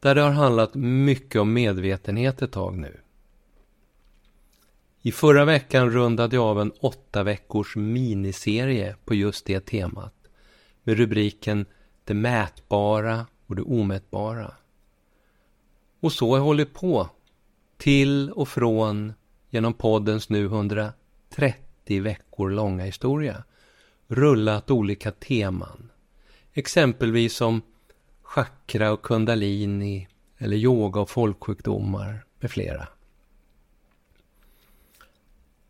Där det har handlat mycket om medvetenhet ett tag nu. I förra veckan rundade jag av en åtta veckors miniserie på just det temat med rubriken Det mätbara och det omätbara. Och så har jag hållit på till och från genom poddens nu 130 veckor långa historia rullat olika teman. Exempelvis som chakra och kundalini eller yoga och folksjukdomar med flera.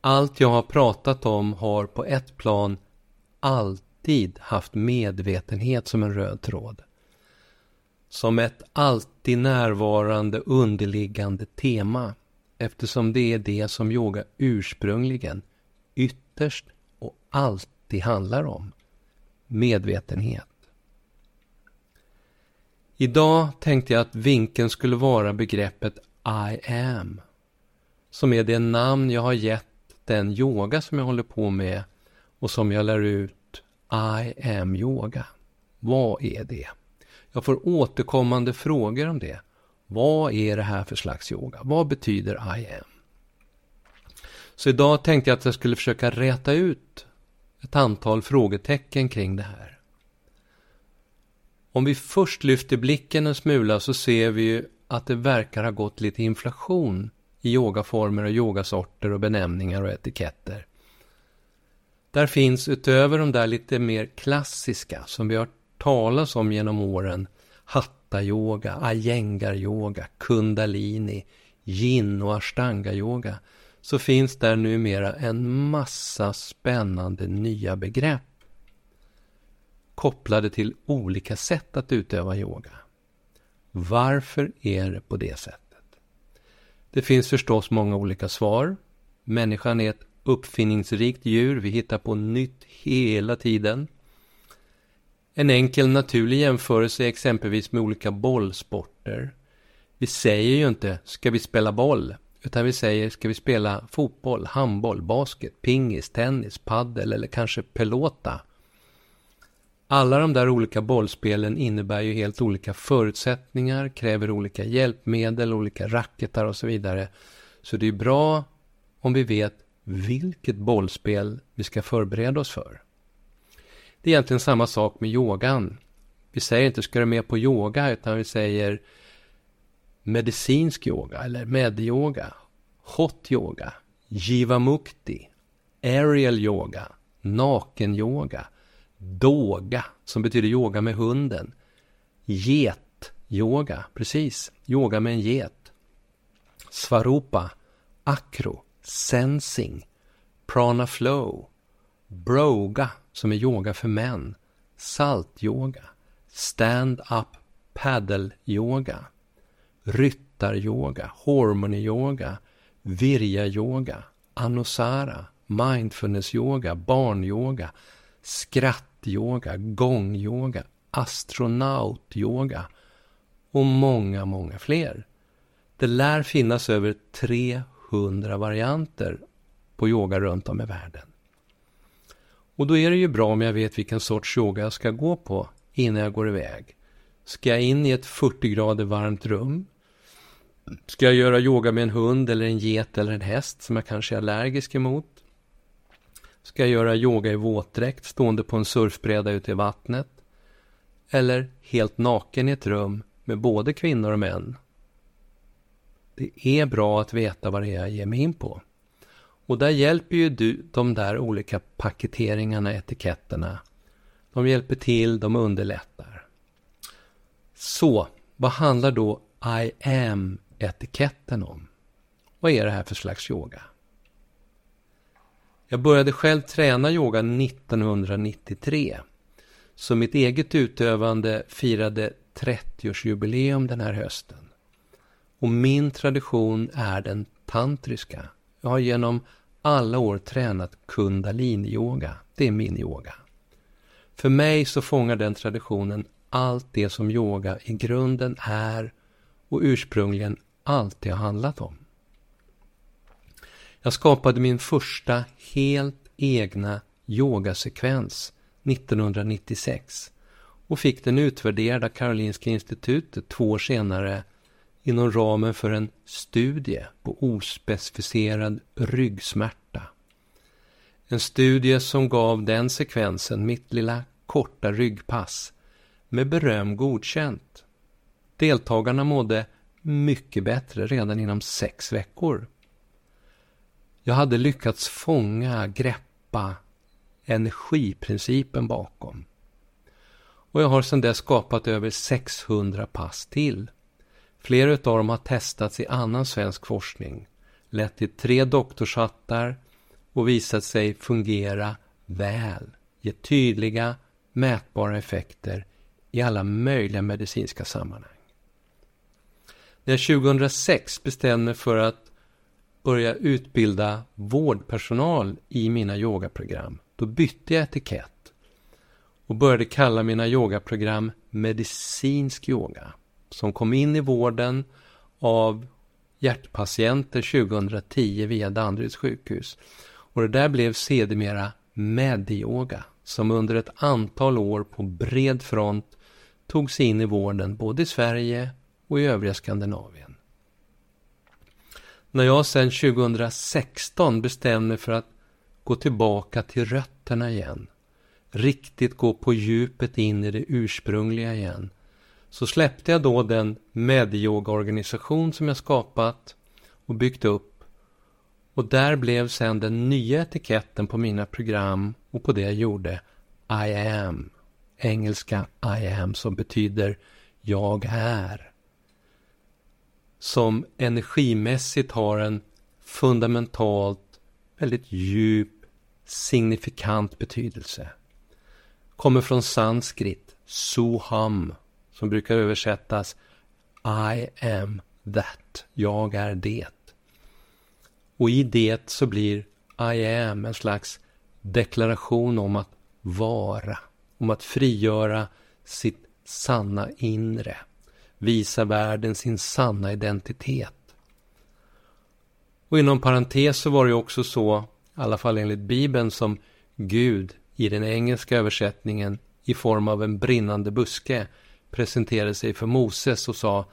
Allt jag har pratat om har på ett plan alltid haft medvetenhet som en röd tråd. Som ett alltid närvarande underliggande tema eftersom det är det som yoga ursprungligen, ytterst och alltid handlar om. Medvetenhet. Idag tänkte jag att vinkeln skulle vara begreppet I am. Som är det namn jag har gett den yoga som jag håller på med och som jag lär ut I am yoga. Vad är det? Jag får återkommande frågor om det. Vad är det här för slags yoga? Vad betyder I am? Så idag tänkte jag att jag skulle försöka räta ut ett antal frågetecken kring det här. Om vi först lyfter blicken en smula så ser vi ju att det verkar ha gått lite inflation i yogaformer och yogasorter och benämningar och etiketter. Där finns utöver de där lite mer klassiska som vi har talat om genom åren hatta-yoga, ayengar-yoga, kundalini, yin och ashtanga-yoga så finns där numera en massa spännande nya begrepp kopplade till olika sätt att utöva yoga. Varför är det på det sättet? Det finns förstås många olika svar. Människan är ett uppfinningsrikt djur. Vi hittar på nytt hela tiden. En enkel naturlig jämförelse är exempelvis med olika bollsporter. Vi säger ju inte ”ska vi spela boll” utan vi säger ”ska vi spela fotboll, handboll, basket, pingis, tennis, paddel eller kanske pelota”. Alla de där olika bollspelen innebär ju helt olika förutsättningar, kräver olika hjälpmedel, olika racketar och så vidare. Så det är bra om vi vet vilket bollspel vi ska förbereda oss för. Det är egentligen samma sak med yogan. Vi säger inte ska du med på yoga utan vi säger medicinsk yoga eller medyoga, hot yoga, jiva mukti, aerial yoga, naken yoga Doga, som betyder yoga med hunden. Get-yoga, precis. Yoga med en get. Svarupa, akro, sensing, prana flow. Broga, som är yoga för män. Saltyoga, Stand-up paddle-yoga. ryttaryoga, harmony-yoga, virja-yoga, anusara, mindfulness-yoga, barnyoga, skratt yoga, gångyoga, astronautyoga och många, många fler. Det lär finnas över 300 varianter på yoga runt om i världen. Och då är det ju bra om jag vet vilken sorts yoga jag ska gå på innan jag går iväg. Ska jag in i ett 40 grader varmt rum? Ska jag göra yoga med en hund eller en get eller en häst som jag kanske är allergisk emot? Ska jag göra yoga i våtdräkt stående på en surfbräda ute i vattnet? Eller helt naken i ett rum med både kvinnor och män? Det är bra att veta vad det är jag ger mig in på. Och där hjälper ju du de där olika paketeringarna, etiketterna. De hjälper till, de underlättar. Så, vad handlar då I am-etiketten om? Vad är det här för slags yoga? Jag började själv träna yoga 1993. Så mitt eget utövande firade 30-årsjubileum den här hösten. Och min tradition är den tantriska. Jag har genom alla år tränat kundalini-yoga. Det är min yoga. För mig så fångar den traditionen allt det som yoga i grunden är och ursprungligen alltid har handlat om. Jag skapade min första helt egna yogasekvens 1996 och fick den utvärderad av Karolinska institutet två år senare inom ramen för en studie på ospecificerad ryggsmärta. En studie som gav den sekvensen mitt lilla korta ryggpass med beröm godkänt. Deltagarna mådde mycket bättre redan inom sex veckor. Jag hade lyckats fånga, greppa energiprincipen bakom. Och jag har sedan dess skapat över 600 pass till. Flera av dem har testats i annan svensk forskning, lett till tre doktorshattar och visat sig fungera väl, ge tydliga, mätbara effekter i alla möjliga medicinska sammanhang. När jag 2006 bestämde mig för att börja utbilda vårdpersonal i mina yogaprogram, då bytte jag etikett och började kalla mina yogaprogram medicinsk yoga, som kom in i vården av hjärtpatienter 2010 via Danderyds sjukhus. Och det där blev sedermera medyoga, som under ett antal år på bred front tog sig in i vården både i Sverige och i övriga Skandinavien. När jag sedan 2016 bestämde mig för att gå tillbaka till rötterna igen, riktigt gå på djupet in i det ursprungliga igen, så släppte jag då den medyoga-organisation som jag skapat och byggt upp och där blev sedan den nya etiketten på mina program och på det jag gjorde I am. Engelska I am som betyder jag är som energimässigt har en fundamentalt väldigt djup, signifikant betydelse. Kommer från sanskrit, soham, som brukar översättas I am that, jag är det. Och i det så blir I am en slags deklaration om att vara, om att frigöra sitt sanna inre visa världen sin sanna identitet. Och inom parentes så var det också så, i alla fall enligt Bibeln, som Gud i den engelska översättningen i form av en brinnande buske presenterade sig för Moses och sa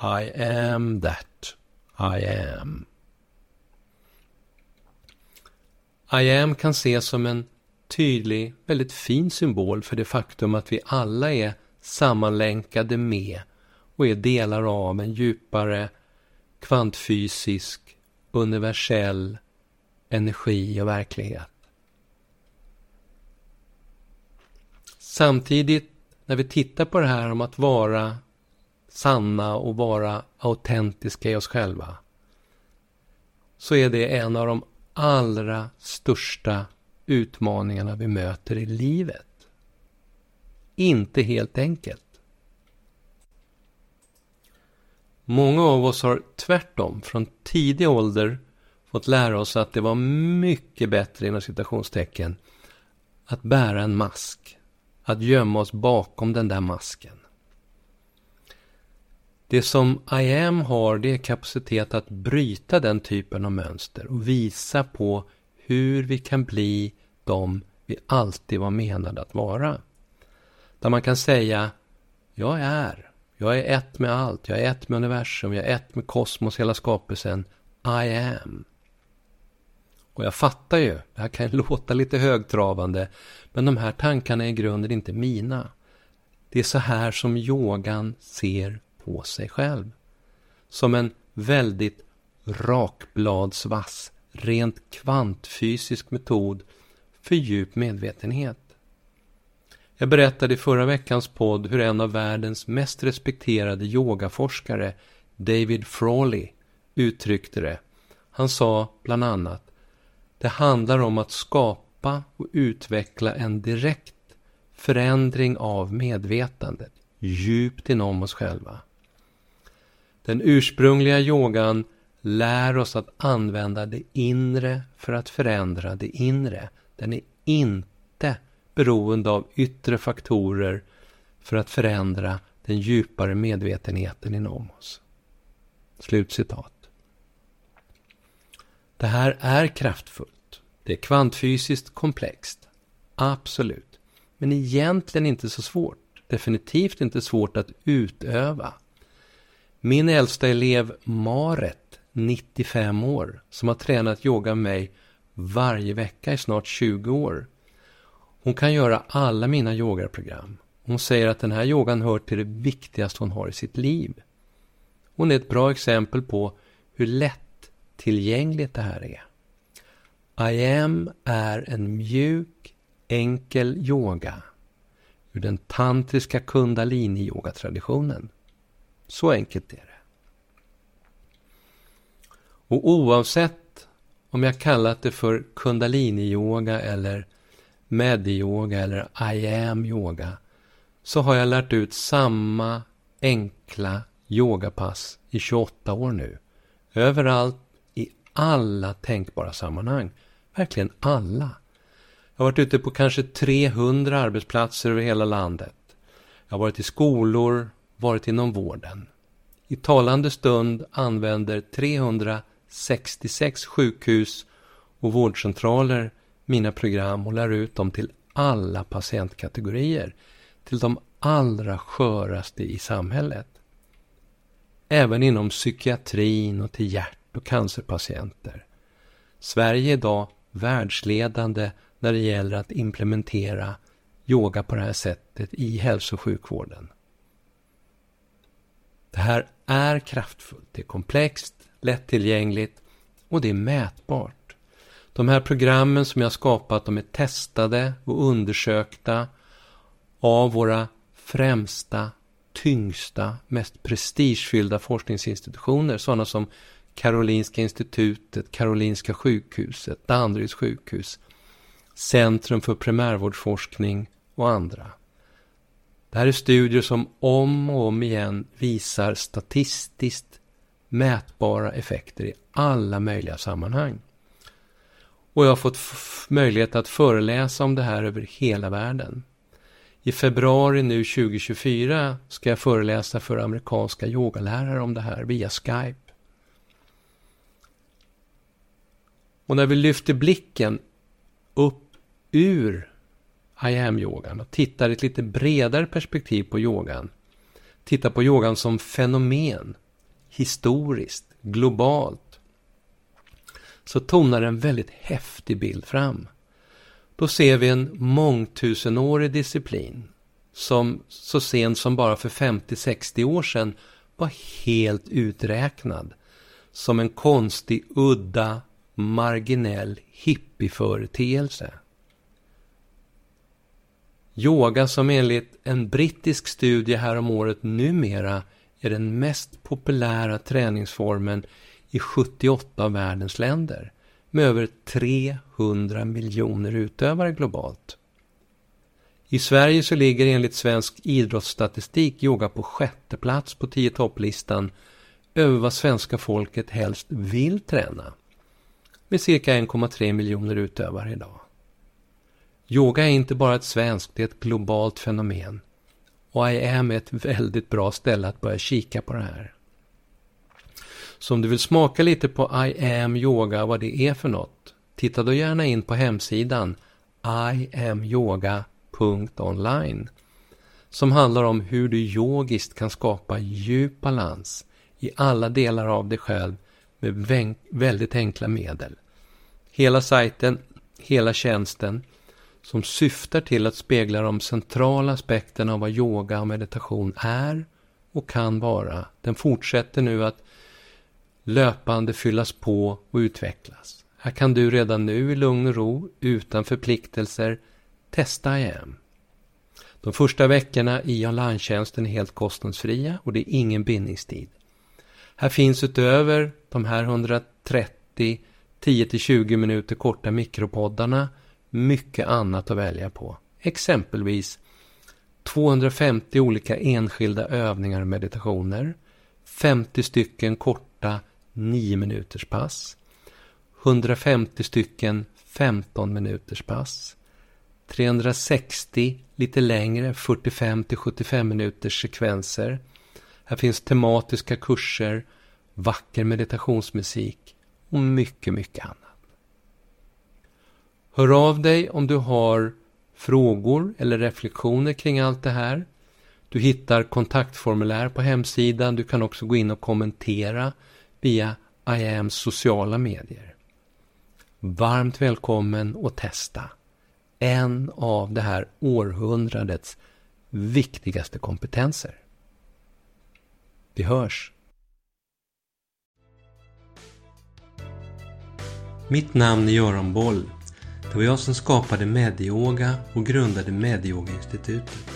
I am that I am. I am kan ses som en tydlig, väldigt fin symbol för det faktum att vi alla är sammanlänkade med och är delar av en djupare kvantfysisk, universell energi och verklighet. Samtidigt, när vi tittar på det här om att vara sanna och vara autentiska i oss själva, så är det en av de allra största utmaningarna vi möter i livet. Inte helt enkelt. Många av oss har tvärtom från tidig ålder fått lära oss att det var mycket bättre inom citationstecken att bära en mask. Att gömma oss bakom den där masken. Det som I am har, det är kapacitet att bryta den typen av mönster och visa på hur vi kan bli de vi alltid var menade att vara. Där man kan säga, jag är. Jag är ett med allt. Jag är ett med universum. Jag är ett med kosmos, hela skapelsen. I am. Och jag fattar ju, det här kan låta lite högtravande, men de här tankarna är i grunden inte mina. Det är så här som yogan ser på sig själv. Som en väldigt rakbladsvass, rent kvantfysisk metod för djup medvetenhet. Jag berättade i förra veckans podd hur en av världens mest respekterade yogaforskare, David Frawley, uttryckte det. Han sa bland annat Det handlar om att skapa och utveckla en direkt förändring av medvetandet djupt inom oss själva. Den ursprungliga yogan lär oss att använda det inre för att förändra det inre. Den är inte beroende av yttre faktorer för att förändra den djupare medvetenheten inom oss. Slutcitat. Det här är kraftfullt. Det är kvantfysiskt komplext. Absolut. Men egentligen inte så svårt. Definitivt inte svårt att utöva. Min äldsta elev Maret, 95 år, som har tränat yoga med mig varje vecka i snart 20 år. Hon kan göra alla mina yogaprogram. Hon säger att den här yogan hör till det viktigaste hon har i sitt liv. Hon är ett bra exempel på hur lätt tillgängligt det här är. I am är en mjuk, enkel yoga ur den tantriska kundalini-yogatraditionen. Så enkelt är det. Och oavsett om jag kallat det för kundalini-yoga eller medyoga eller I am-yoga så har jag lärt ut samma enkla yogapass i 28 år nu. Överallt, i alla tänkbara sammanhang. Verkligen alla. Jag har varit ute på kanske 300 arbetsplatser över hela landet. Jag har varit i skolor, varit inom vården. I talande stund använder 366 sjukhus och vårdcentraler mina program och lär ut dem till alla patientkategorier. Till de allra sköraste i samhället. Även inom psykiatrin och till hjärt och cancerpatienter. Sverige är idag världsledande när det gäller att implementera yoga på det här sättet i hälso och sjukvården. Det här är kraftfullt, det är komplext, lättillgängligt och det är mätbart. De här programmen som jag skapat, de är testade och undersökta av våra främsta, tyngsta, mest prestigefyllda forskningsinstitutioner, sådana som Karolinska institutet, Karolinska sjukhuset, Danderyds sjukhus, Centrum för primärvårdsforskning och andra. Det här är studier som om och om igen visar statistiskt mätbara effekter i alla möjliga sammanhang. Och jag har fått möjlighet att föreläsa om det här över hela världen. I februari nu 2024 ska jag föreläsa för amerikanska yogalärare om det här via Skype. Och när vi lyfter blicken upp ur I am-yogan och tittar i ett lite bredare perspektiv på yogan. Tittar på yogan som fenomen, historiskt, globalt. Så tonar en väldigt häftig bild fram. Då ser vi en mångtusenårig disciplin som så sent som bara för 50-60 år sedan var helt uträknad som en konstig, udda, marginell hippieföreteelse. Yoga som enligt en brittisk studie häromåret numera är den mest populära träningsformen i 78 av världens länder med över 300 miljoner utövare globalt. I Sverige så ligger enligt svensk idrottsstatistik yoga på sjätte plats på tio topplistan över vad svenska folket helst vill träna. Med cirka 1,3 miljoner utövare idag. Yoga är inte bara ett svenskt, det är ett globalt fenomen. Och IAM är ett väldigt bra ställe att börja kika på det här. Så om du vill smaka lite på I am yoga, vad det är för något, titta då gärna in på hemsidan iamyoga.online som handlar om hur du yogiskt kan skapa djup balans i alla delar av dig själv med väldigt enkla medel. Hela sajten, hela tjänsten som syftar till att spegla de centrala aspekterna av vad yoga och meditation är och kan vara. Den fortsätter nu att löpande fyllas på och utvecklas. Här kan du redan nu i lugn och ro, utan förpliktelser, testa IAM. De första veckorna i online är helt kostnadsfria och det är ingen bindningstid. Här finns utöver de här 130 10-20 minuter korta mikropoddarna mycket annat att välja på. Exempelvis 250 olika enskilda övningar och meditationer, 50 stycken korta 9 minuters pass, 150 stycken 15 minuters pass, 360 lite längre 45 till 75 minuters sekvenser. Här finns tematiska kurser, vacker meditationsmusik och mycket, mycket annat. Hör av dig om du har frågor eller reflektioner kring allt det här. Du hittar kontaktformulär på hemsidan. Du kan också gå in och kommentera via IAMs sociala medier. Varmt välkommen att testa en av det här århundradets viktigaste kompetenser. Vi hörs! Mitt namn är Göran Boll. Det var jag som skapade Medioga och grundade Medioga-institutet.